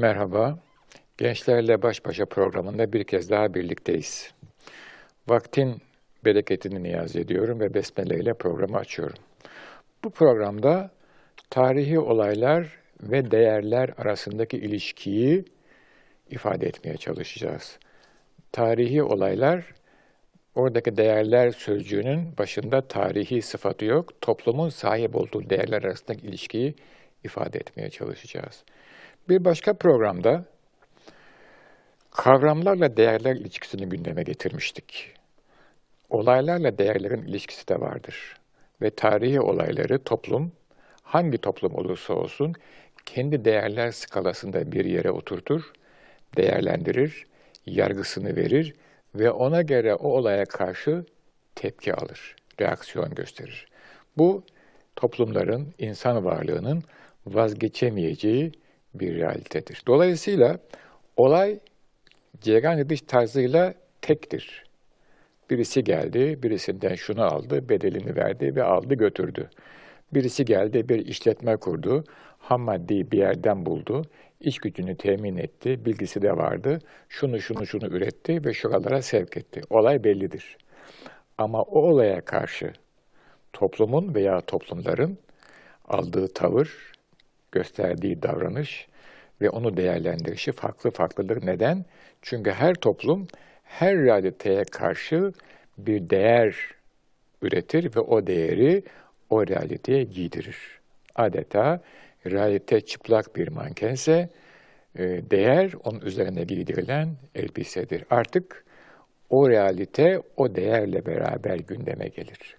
Merhaba. Gençlerle Baş Başa programında bir kez daha birlikteyiz. Vaktin bereketini niyaz ediyorum ve besmele ile programı açıyorum. Bu programda tarihi olaylar ve değerler arasındaki ilişkiyi ifade etmeye çalışacağız. Tarihi olaylar, oradaki değerler sözcüğünün başında tarihi sıfatı yok, toplumun sahip olduğu değerler arasındaki ilişkiyi ifade etmeye çalışacağız. Bir başka programda kavramlarla değerler ilişkisini gündeme getirmiştik. Olaylarla değerlerin ilişkisi de vardır. Ve tarihi olayları toplum, hangi toplum olursa olsun kendi değerler skalasında bir yere oturtur, değerlendirir, yargısını verir ve ona göre o olaya karşı tepki alır, reaksiyon gösterir. Bu toplumların, insan varlığının vazgeçemeyeceği bir realitedir. Dolayısıyla olay cereyan ediş tarzıyla tektir. Birisi geldi, birisinden şunu aldı, bedelini verdi ve aldı götürdü. Birisi geldi, bir işletme kurdu, ham maddeyi bir yerden buldu, iş gücünü temin etti, bilgisi de vardı, şunu şunu şunu üretti ve şuralara sevk etti. Olay bellidir. Ama o olaya karşı toplumun veya toplumların aldığı tavır, gösterdiği davranış ve onu değerlendirişi farklı farklıdır. Neden? Çünkü her toplum her realiteye karşı bir değer üretir ve o değeri o realiteye giydirir. Adeta realite çıplak bir mankense e, değer onun üzerine giydirilen elbisedir. Artık o realite o değerle beraber gündeme gelir.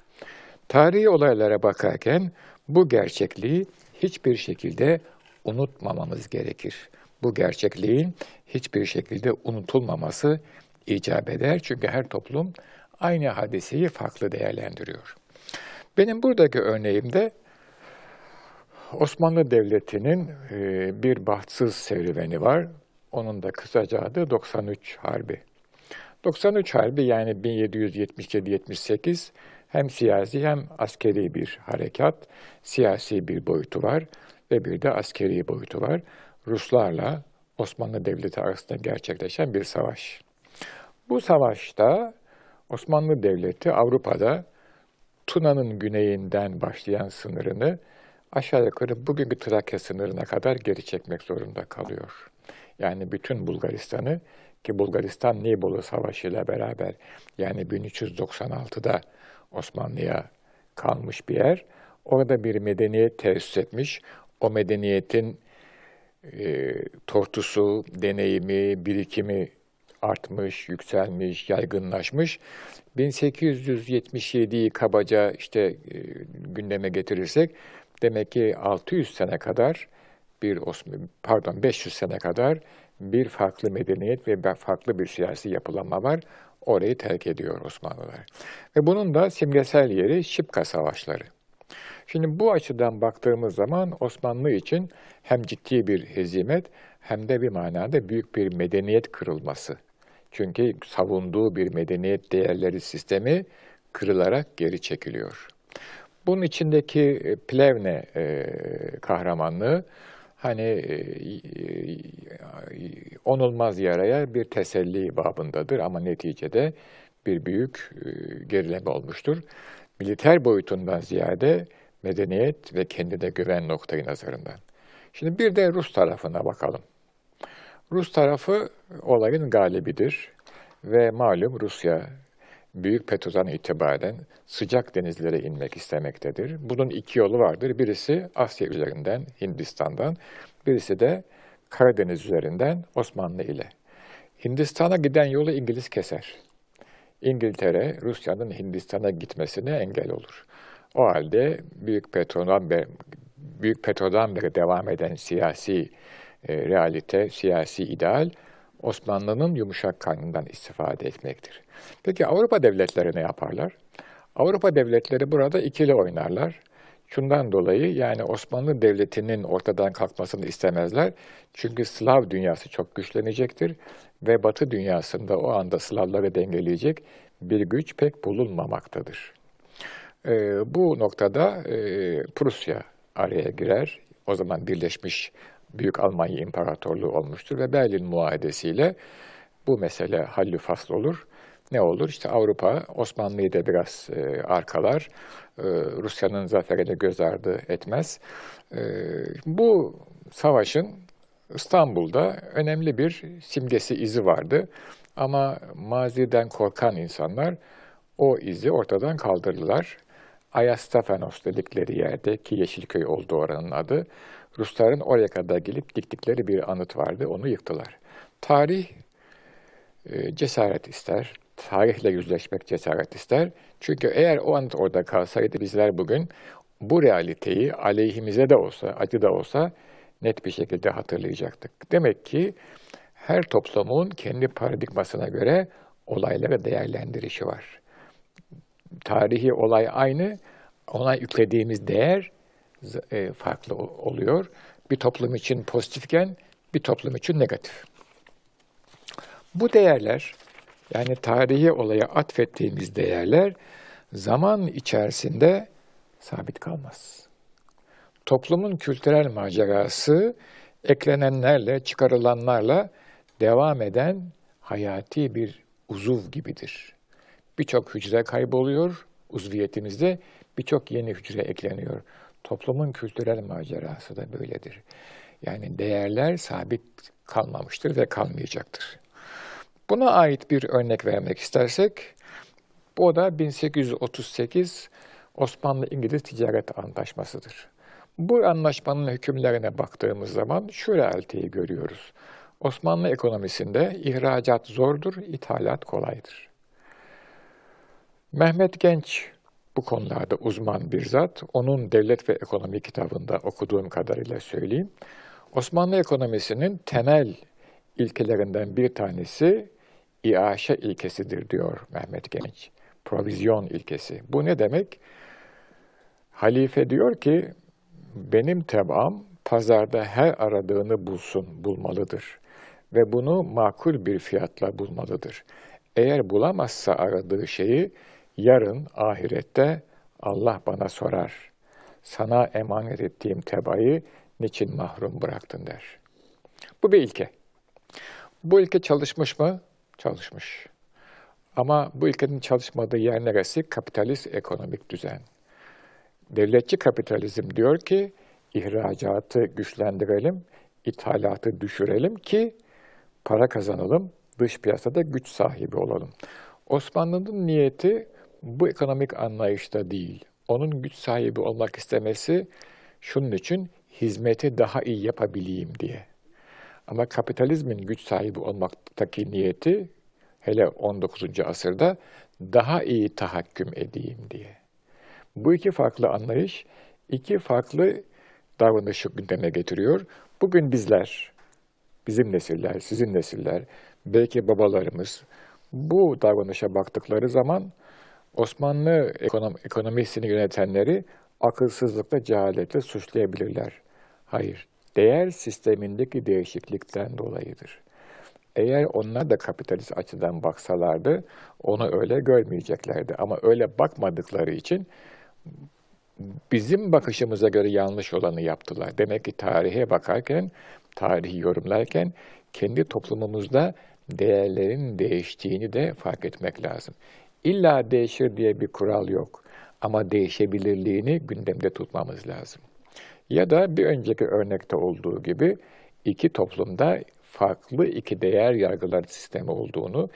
Tarihi olaylara bakarken bu gerçekliği hiçbir şekilde unutmamamız gerekir. Bu gerçekliğin hiçbir şekilde unutulmaması icap eder. Çünkü her toplum aynı hadiseyi farklı değerlendiriyor. Benim buradaki örneğimde Osmanlı Devleti'nin e, bir bahtsız serüveni var. Onun da kısaca adı 93 Harbi. 93 Harbi yani 1777-78 hem siyasi hem askeri bir harekat, siyasi bir boyutu var ve bir de askeri boyutu var. Ruslarla Osmanlı Devleti arasında gerçekleşen bir savaş. Bu savaşta Osmanlı Devleti Avrupa'da Tuna'nın güneyinden başlayan sınırını aşağı yukarı bugünkü Trakya sınırına kadar geri çekmek zorunda kalıyor. Yani bütün Bulgaristan'ı ki Bulgaristan Nibolu Savaşı ile beraber yani 1396'da Osmanlı'ya kalmış bir yer. Orada bir medeniyet tesis etmiş. O medeniyetin e, tortusu, deneyimi, birikimi artmış, yükselmiş, yaygınlaşmış. 1877'yi kabaca işte e, gündeme getirirsek demek ki 600 sene kadar bir Osmanlı, pardon 500 sene kadar bir farklı medeniyet ve farklı bir siyasi yapılanma var. Orayı terk ediyor Osmanlılar. Ve bunun da simgesel yeri Şipka Savaşları. Şimdi bu açıdan baktığımız zaman Osmanlı için hem ciddi bir hezimet hem de bir manada büyük bir medeniyet kırılması. Çünkü savunduğu bir medeniyet değerleri sistemi kırılarak geri çekiliyor. Bunun içindeki e, Plevne e, kahramanlığı hani e, onulmaz yaraya bir teselli babındadır ama neticede bir büyük e, gerileme olmuştur. Militer boyutundan ziyade medeniyet ve kendine güven noktayı nazarından. Şimdi bir de Rus tarafına bakalım. Rus tarafı olayın galibidir ve malum Rusya Büyük Petro'dan itibaren sıcak denizlere inmek istemektedir. Bunun iki yolu vardır. Birisi Asya üzerinden, Hindistan'dan, birisi de Karadeniz üzerinden Osmanlı ile. Hindistan'a giden yolu İngiliz keser. İngiltere, Rusya'nın Hindistan'a gitmesine engel olur. O halde Büyük Petro'dan beri, Büyük Petro'dan beri devam eden siyasi e, realite, siyasi ideal Osmanlı'nın yumuşak karnından istifade etmektir. Peki Avrupa devletleri ne yaparlar? Avrupa devletleri burada ikili oynarlar. Şundan dolayı yani Osmanlı Devleti'nin ortadan kalkmasını istemezler. Çünkü Slav dünyası çok güçlenecektir ve Batı dünyasında o anda Slavları dengeleyecek bir güç pek bulunmamaktadır. E, bu noktada e, Prusya araya girer. O zaman Birleşmiş Büyük Almanya İmparatorluğu olmuştur ve Berlin Muahedesiyle bu mesele hallü fasl olur. Ne olur? İşte Avrupa Osmanlı'yı da biraz e, arkalar, e, Rusya'nın zaferine göz ardı etmez. E, bu savaşın İstanbul'da önemli bir simgesi izi vardı. Ama maziden korkan insanlar o izi ortadan kaldırdılar. Ayastafanos dedikleri yerde ki Yeşilköy oldu oranın adı. Rusların oraya kadar gelip diktikleri bir anıt vardı. Onu yıktılar. Tarih e, cesaret ister. Tarihle yüzleşmek cesaret ister. Çünkü eğer o anıt orada kalsaydı bizler bugün bu realiteyi aleyhimize de olsa, acı da olsa net bir şekilde hatırlayacaktık. Demek ki her toplumun kendi paradigmasına göre olaylara değerlendirişi var. Tarihi olay aynı, ona yüklediğimiz değer farklı oluyor. Bir toplum için pozitifken bir toplum için negatif. Bu değerler, yani tarihi olaya atfettiğimiz değerler zaman içerisinde sabit kalmaz. Toplumun kültürel macerası eklenenlerle, çıkarılanlarla devam eden hayati bir uzuv gibidir. Birçok hücre kayboluyor uzviyetimizde, birçok yeni hücre ekleniyor. Toplumun kültürel macerası da böyledir. Yani değerler sabit kalmamıştır ve kalmayacaktır. Buna ait bir örnek vermek istersek, bu da 1838 Osmanlı-İngiliz Ticaret Antlaşması'dır. Bu anlaşmanın hükümlerine baktığımız zaman şu realiteyi görüyoruz. Osmanlı ekonomisinde ihracat zordur, ithalat kolaydır. Mehmet Genç bu konularda uzman bir zat. Onun Devlet ve Ekonomi kitabında okuduğum kadarıyla söyleyeyim. Osmanlı ekonomisinin temel ilkelerinden bir tanesi iaşe ilkesidir diyor Mehmet Genç. Provizyon ilkesi. Bu ne demek? Halife diyor ki benim tebaam pazarda her aradığını bulsun, bulmalıdır ve bunu makul bir fiyatla bulmalıdır. Eğer bulamazsa aradığı şeyi yarın ahirette Allah bana sorar. Sana emanet ettiğim tebayı niçin mahrum bıraktın der. Bu bir ilke. Bu ilke çalışmış mı? Çalışmış. Ama bu ilkenin çalışmadığı yer neresi? Kapitalist ekonomik düzen. Devletçi kapitalizm diyor ki ihracatı güçlendirelim, ithalatı düşürelim ki para kazanalım, dış piyasada güç sahibi olalım. Osmanlı'nın niyeti bu ekonomik anlayışta değil. Onun güç sahibi olmak istemesi şunun için hizmeti daha iyi yapabileyim diye. Ama kapitalizmin güç sahibi olmaktaki niyeti hele 19. asırda daha iyi tahakküm edeyim diye. Bu iki farklı anlayış iki farklı davranışı gündeme getiriyor. Bugün bizler, bizim nesiller, sizin nesiller, belki babalarımız bu davranışa baktıkları zaman Osmanlı ekonom ekonomisini yönetenleri akılsızlıkla, cehaletle suçlayabilirler. Hayır, değer sistemindeki değişiklikten dolayıdır. Eğer onlar da kapitalist açıdan baksalardı onu öyle görmeyeceklerdi. Ama öyle bakmadıkları için bizim bakışımıza göre yanlış olanı yaptılar. Demek ki tarihe bakarken, tarihi yorumlarken kendi toplumumuzda değerlerin değiştiğini de fark etmek lazım. İlla değişir diye bir kural yok ama değişebilirliğini gündemde tutmamız lazım. Ya da bir önceki örnekte olduğu gibi iki toplumda farklı iki değer yargıları sistemi olduğunu,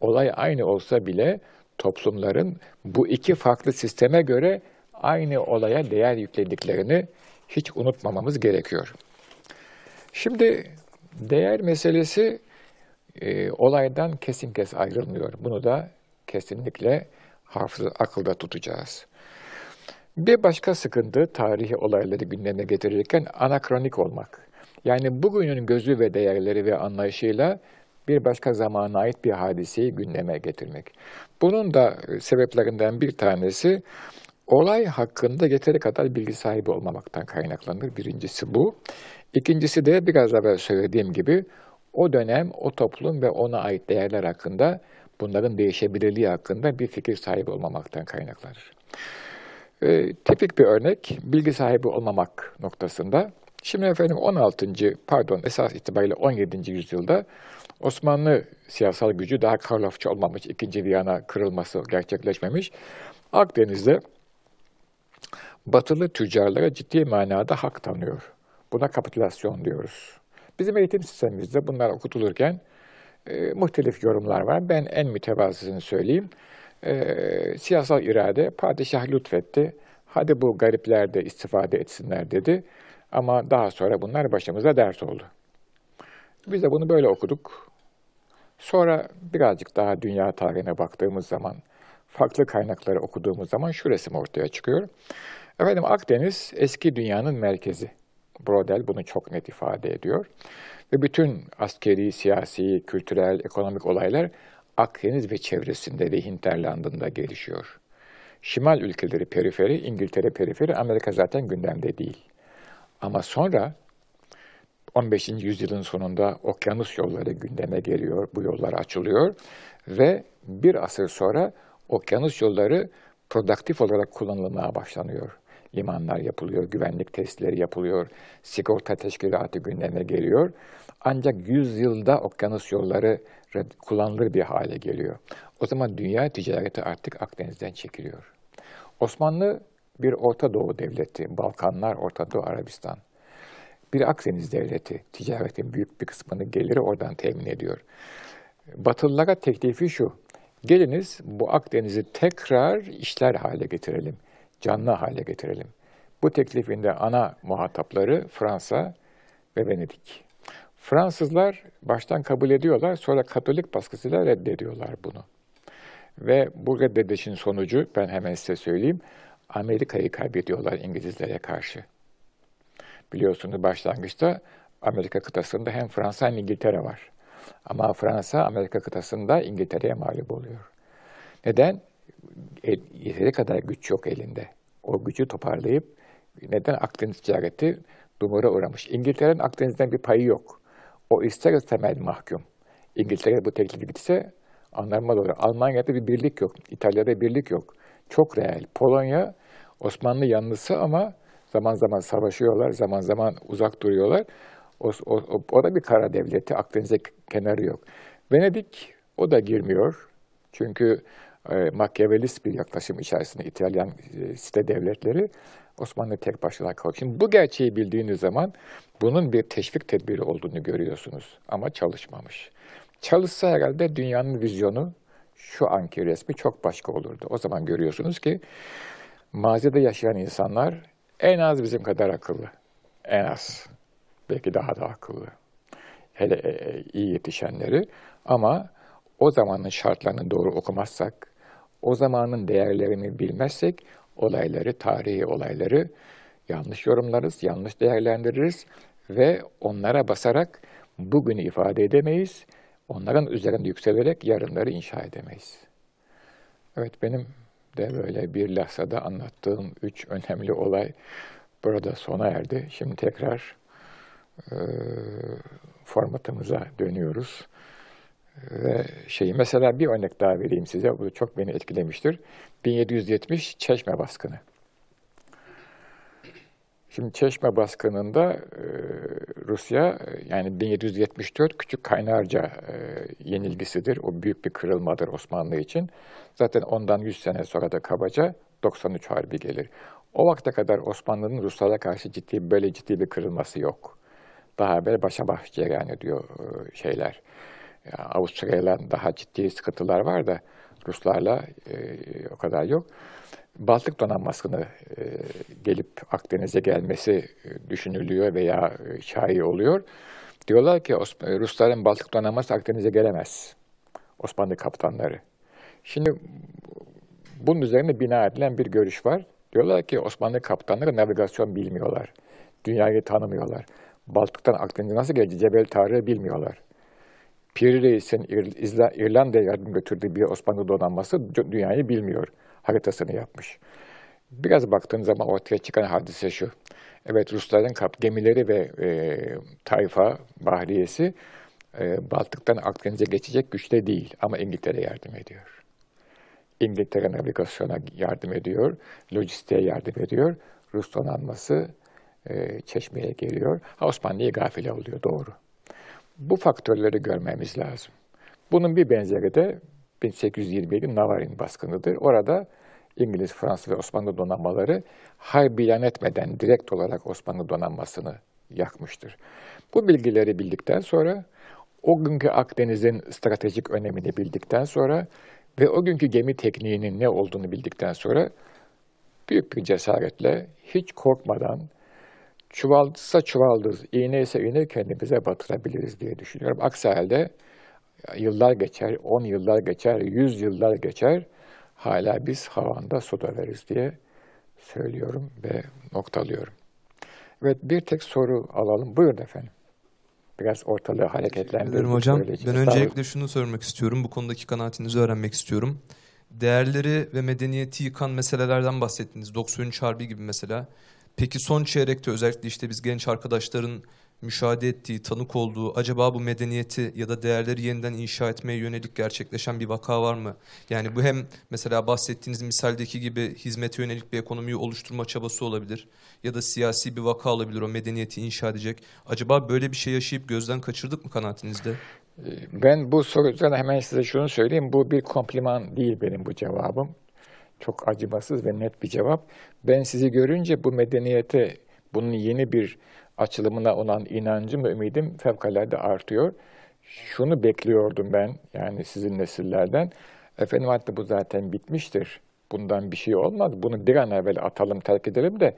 olay aynı olsa bile toplumların bu iki farklı sisteme göre aynı olaya değer yüklediklerini hiç unutmamamız gerekiyor. Şimdi değer meselesi e, olaydan kesin kes ayrılmıyor. Bunu da kesinlikle hafıza, akılda tutacağız. Bir başka sıkıntı tarihi olayları gündeme getirirken anakronik olmak. Yani bugünün gözü ve değerleri ve anlayışıyla bir başka zamana ait bir hadiseyi gündeme getirmek. Bunun da sebeplerinden bir tanesi olay hakkında yeteri kadar bilgi sahibi olmamaktan kaynaklanır. Birincisi bu. İkincisi de biraz evvel söylediğim gibi o dönem, o toplum ve ona ait değerler hakkında bunların değişebilirliği hakkında bir fikir sahibi olmamaktan kaynaklanır. Ee, tipik bir örnek bilgi sahibi olmamak noktasında Şimdi efendim 16. pardon esas itibariyle 17. yüzyılda Osmanlı siyasal gücü daha Karlofça olmamış, ikinci Viyana kırılması gerçekleşmemiş. Akdeniz'de batılı tüccarlara ciddi manada hak tanıyor. Buna kapitülasyon diyoruz. Bizim eğitim sistemimizde bunlar okutulurken e, muhtelif yorumlar var. Ben en mütevazısını söyleyeyim. E, siyasal irade padişah lütfetti. Hadi bu garipler de istifade etsinler dedi. Ama daha sonra bunlar başımıza ders oldu. Biz de bunu böyle okuduk. Sonra birazcık daha dünya tarihine baktığımız zaman, farklı kaynakları okuduğumuz zaman şu resim ortaya çıkıyor. Efendim Akdeniz eski dünyanın merkezi. Brodel bunu çok net ifade ediyor. Ve bütün askeri, siyasi, kültürel, ekonomik olaylar Akdeniz ve çevresinde ve hinterlandında gelişiyor. Şimal ülkeleri periferi, İngiltere periferi, Amerika zaten gündemde değil. Ama sonra 15. yüzyılın sonunda okyanus yolları gündeme geliyor, bu yollar açılıyor ve bir asır sonra okyanus yolları produktif olarak kullanılmaya başlanıyor. Limanlar yapılıyor, güvenlik testleri yapılıyor, sigorta teşkilatı gündeme geliyor. Ancak 100 yılda okyanus yolları kullanılır bir hale geliyor. O zaman dünya ticareti artık Akdeniz'den çekiliyor. Osmanlı bir Orta Doğu devleti, Balkanlar, Orta Doğu Arabistan. Bir Akdeniz devleti, ticaretin büyük bir kısmını geliri oradan temin ediyor. Batılılara teklifi şu, geliniz bu Akdeniz'i tekrar işler hale getirelim, canlı hale getirelim. Bu teklifinde ana muhatapları Fransa ve Venedik. Fransızlar baştan kabul ediyorlar, sonra Katolik baskısıyla reddediyorlar bunu. Ve bu reddedişin sonucu, ben hemen size söyleyeyim, Amerika'yı kaybediyorlar İngilizlere karşı. Biliyorsunuz başlangıçta Amerika kıtasında hem Fransa hem İngiltere var. Ama Fransa Amerika kıtasında İngiltere'ye mağlup oluyor. Neden? E, yeteri kadar güç yok elinde. O gücü toparlayıp neden Akdeniz ticareti dumura uğramış. İngiltere'nin Akdeniz'den bir payı yok. O ister istemez mahkum. İngiltere bu teklifi gitse anlarmaz olur. Almanya'da bir birlik yok. İtalya'da birlik yok. Çok reel. Polonya Osmanlı yanlısı ama zaman zaman savaşıyorlar, zaman zaman uzak duruyorlar. O, o, o da bir kara devleti, Akdeniz'e kenarı yok. Venedik o da girmiyor. Çünkü e, bir yaklaşım içerisinde İtalyan e, site devletleri Osmanlı tek başına kalıyor. Şimdi bu gerçeği bildiğiniz zaman bunun bir teşvik tedbiri olduğunu görüyorsunuz. Ama çalışmamış. Çalışsa herhalde dünyanın vizyonu şu anki resmi çok başka olurdu. O zaman görüyorsunuz ki mazide yaşayan insanlar en az bizim kadar akıllı. En az. Belki daha da akıllı. Hele e, e, iyi yetişenleri. Ama o zamanın şartlarını doğru okumazsak, o zamanın değerlerini bilmezsek olayları, tarihi olayları yanlış yorumlarız, yanlış değerlendiririz ve onlara basarak bugünü ifade edemeyiz. Onların üzerinde yükselerek yarınları inşa edemeyiz. Evet benim de böyle bir lahzada anlattığım üç önemli olay burada sona erdi. Şimdi tekrar e, formatımıza dönüyoruz. Ve şeyi mesela bir örnek daha vereyim size. Bu çok beni etkilemiştir. 1770 Çeşme baskını. Şimdi Çeşme baskınında e, Rusya yani 1774 Küçük Kaynarca e, yenilgisidir. O büyük bir kırılmadır Osmanlı için. Zaten ondan 100 sene sonra da kabaca 93 Harbi gelir. O vakte kadar Osmanlı'nın Ruslara karşı ciddi böyle ciddi bir kırılması yok. Daha böyle başa baş cereyan ediyor e, şeyler. Yani Avusturya'yla daha ciddi sıkıntılar var da Ruslarla e, o kadar yok. Baltık donanmasını e, gelip Akdeniz'e gelmesi e, düşünülüyor veya e, şai oluyor. Diyorlar ki Rusların Baltık donanması Akdeniz'e gelemez. Osmanlı kaptanları. Şimdi bunun üzerine bina edilen bir görüş var. Diyorlar ki Osmanlı kaptanları navigasyon bilmiyorlar. Dünyayı tanımıyorlar. Baltık'tan Akdeniz'e nasıl geleceği Cebel Tarık'ı bilmiyorlar. Piri Reis'in İrlanda'ya yardım götürdüğü bir Osmanlı donanması dünyayı bilmiyor haritasını yapmış. Biraz baktığın zaman ortaya çıkan hadise şu. Evet Rusların kap gemileri ve e, tayfa, bahriyesi e, Baltık'tan Akdeniz'e geçecek güçte değil ama İngiltere yardım ediyor. İngiltere navigasyona yardım ediyor, lojistiğe yardım ediyor. Rus donanması e, çeşmeye geliyor. Osmanlı'yı gafile oluyor doğru. Bu faktörleri görmemiz lazım. Bunun bir benzeri de 1827 Navarin baskınıdır. Orada İngiliz, Fransız ve Osmanlı donanmaları harp ilan etmeden direkt olarak Osmanlı donanmasını yakmıştır. Bu bilgileri bildikten sonra o günkü Akdeniz'in stratejik önemini bildikten sonra ve o günkü gemi tekniğinin ne olduğunu bildikten sonra büyük bir cesaretle hiç korkmadan çuvaldızsa çuvaldız, iğne ise iğne kendimize batırabiliriz diye düşünüyorum. Aksi halde yıllar geçer, on yıllar geçer, yüz yıllar geçer hala biz havanda su döveriz diye söylüyorum ve noktalıyorum. Evet bir tek soru alalım. Buyurun efendim. Biraz ortalığı hareketlendirelim. hocam. Ben öncelikle şunu sormak istiyorum. Bu konudaki kanaatinizi öğrenmek istiyorum. Değerleri ve medeniyeti yıkan meselelerden bahsettiniz. 93 Harbi gibi mesela. Peki son çeyrekte özellikle işte biz genç arkadaşların müşahede ettiği, tanık olduğu acaba bu medeniyeti ya da değerleri yeniden inşa etmeye yönelik gerçekleşen bir vaka var mı? Yani bu hem mesela bahsettiğiniz misaldeki gibi hizmete yönelik bir ekonomiyi oluşturma çabası olabilir ya da siyasi bir vaka olabilir o medeniyeti inşa edecek. Acaba böyle bir şey yaşayıp gözden kaçırdık mı kanaatinizde? Ben bu soru üzerine hemen size şunu söyleyeyim. Bu bir kompliman değil benim bu cevabım. Çok acımasız ve net bir cevap. Ben sizi görünce bu medeniyete bunun yeni bir açılımına olan inancım ve ümidim fevkalade artıyor. Şunu bekliyordum ben yani sizin nesillerden. Efendim hatta bu zaten bitmiştir. Bundan bir şey olmaz. Bunu bir an evvel atalım, terk edelim de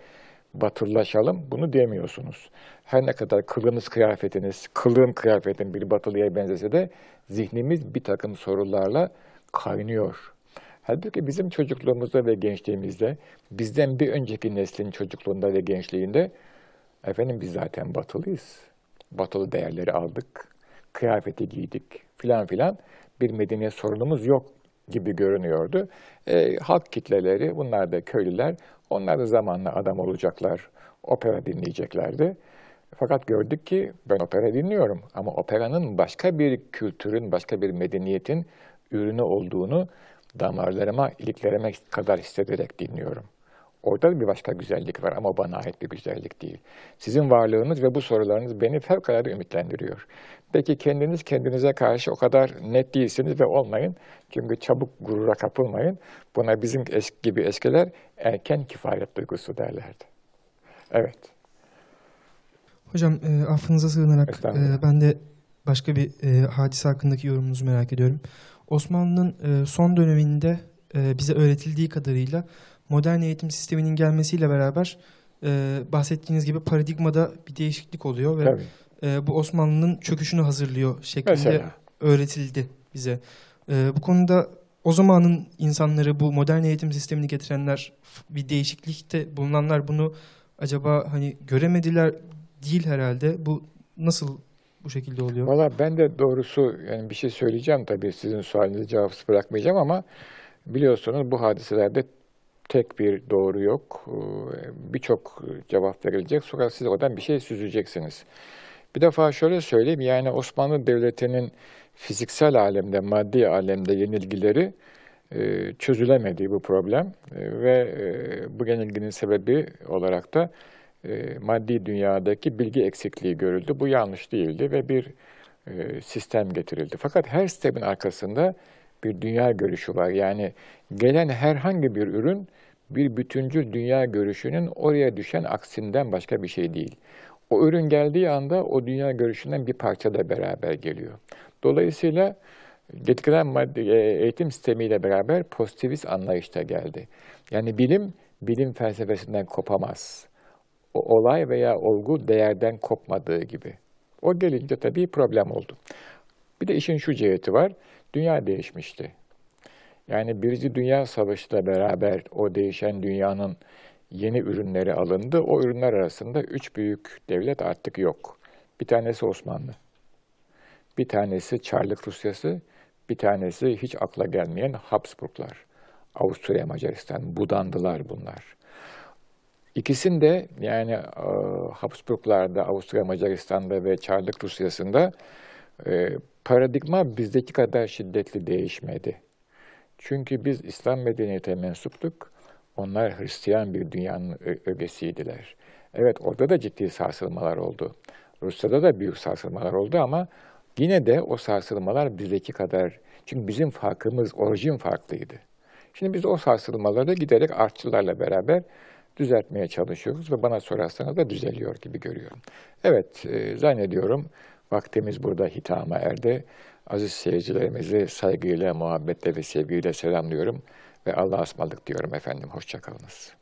batılılaşalım. Bunu demiyorsunuz. Her ne kadar kılınız kıyafetiniz, kılığım kıyafetin bir batılıya benzese de zihnimiz bir takım sorularla kaynıyor. Halbuki bizim çocukluğumuzda ve gençliğimizde, bizden bir önceki neslin çocukluğunda ve gençliğinde Efendim biz zaten batılıyız. Batılı değerleri aldık, kıyafeti giydik filan filan. Bir medeniyet sorunumuz yok gibi görünüyordu. E, halk kitleleri, bunlar da köylüler, onlar da zamanla adam olacaklar, opera dinleyeceklerdi. Fakat gördük ki ben opera dinliyorum ama operanın başka bir kültürün, başka bir medeniyetin ürünü olduğunu damarlarıma, iliklerime kadar hissederek dinliyorum. Orada da bir başka güzellik var ama bana ait bir güzellik değil. Sizin varlığınız ve bu sorularınız beni fevkalade ümitlendiriyor. Peki kendiniz kendinize karşı o kadar net değilsiniz ve olmayın. Çünkü çabuk gurura kapılmayın. Buna bizim eski gibi eskiler erken kifayet duygusu derlerdi. Evet. Hocam e, affınıza sığınarak e, ben de başka bir e, hadise hakkındaki yorumunuzu merak ediyorum. Osmanlı'nın e, son döneminde e, bize öğretildiği kadarıyla modern eğitim sisteminin gelmesiyle beraber e, bahsettiğiniz gibi paradigmada bir değişiklik oluyor ve e, bu Osmanlı'nın çöküşünü hazırlıyor şeklinde Mesela. öğretildi bize. E, bu konuda o zamanın insanları bu modern eğitim sistemini getirenler bir değişiklikte bulunanlar bunu acaba hani göremediler değil herhalde. Bu nasıl bu şekilde oluyor? Valla ben de doğrusu yani bir şey söyleyeceğim tabii sizin sualinizi cevapsız bırakmayacağım ama biliyorsunuz bu hadiselerde tek bir doğru yok. Ee, birçok cevap verilecek. Sonra siz oradan bir şey süzeceksiniz. Bir defa şöyle söyleyeyim. Yani Osmanlı Devleti'nin fiziksel alemde, maddi alemde yenilgileri e, çözülemediği bu problem e, ve e, bu yenilginin sebebi olarak da maddi dünyadaki bilgi eksikliği görüldü. Bu yanlış değildi ve bir sistem getirildi. Fakat her sistemin arkasında bir dünya görüşü var. Yani gelen herhangi bir ürün bir bütüncül dünya görüşünün oraya düşen aksinden başka bir şey değil. O ürün geldiği anda o dünya görüşünden bir parça da beraber geliyor. Dolayısıyla getirilen madde, eğitim sistemiyle beraber pozitivist anlayışta geldi. Yani bilim, bilim felsefesinden kopamaz. O olay veya olgu değerden kopmadığı gibi. O gelince tabii problem oldu. Bir de işin şu ciheti var. Dünya değişmişti. Yani Birinci Dünya Savaşı'yla beraber o değişen dünyanın yeni ürünleri alındı. O ürünler arasında üç büyük devlet artık yok. Bir tanesi Osmanlı, bir tanesi Çarlık Rusyası, bir tanesi hiç akla gelmeyen Habsburglar. Avusturya, Macaristan, budandılar bunlar. İkisinde yani e, Habsburglar'da, Avusturya, Macaristan'da ve Çarlık Rusyası'nda e, paradigma bizdeki kadar şiddetli değişmedi. Çünkü biz İslam medeniyete mensuptuk. Onlar Hristiyan bir dünyanın ögesiydiler. Evet orada da ciddi sarsılmalar oldu. Rusya'da da büyük sarsılmalar oldu ama yine de o sarsılmalar bizdeki kadar çünkü bizim farkımız, orijin farklıydı. Şimdi biz o sarsılmaları giderek artçılarla beraber düzeltmeye çalışıyoruz ve bana sorarsanız da düzeliyor gibi görüyorum. Evet, e, zannediyorum vaktimiz burada hitama erdi. Aziz seyircilerimizi saygıyla, muhabbetle ve sevgiyle selamlıyorum ve Allah'a ısmarladık diyorum efendim. Hoşçakalınız.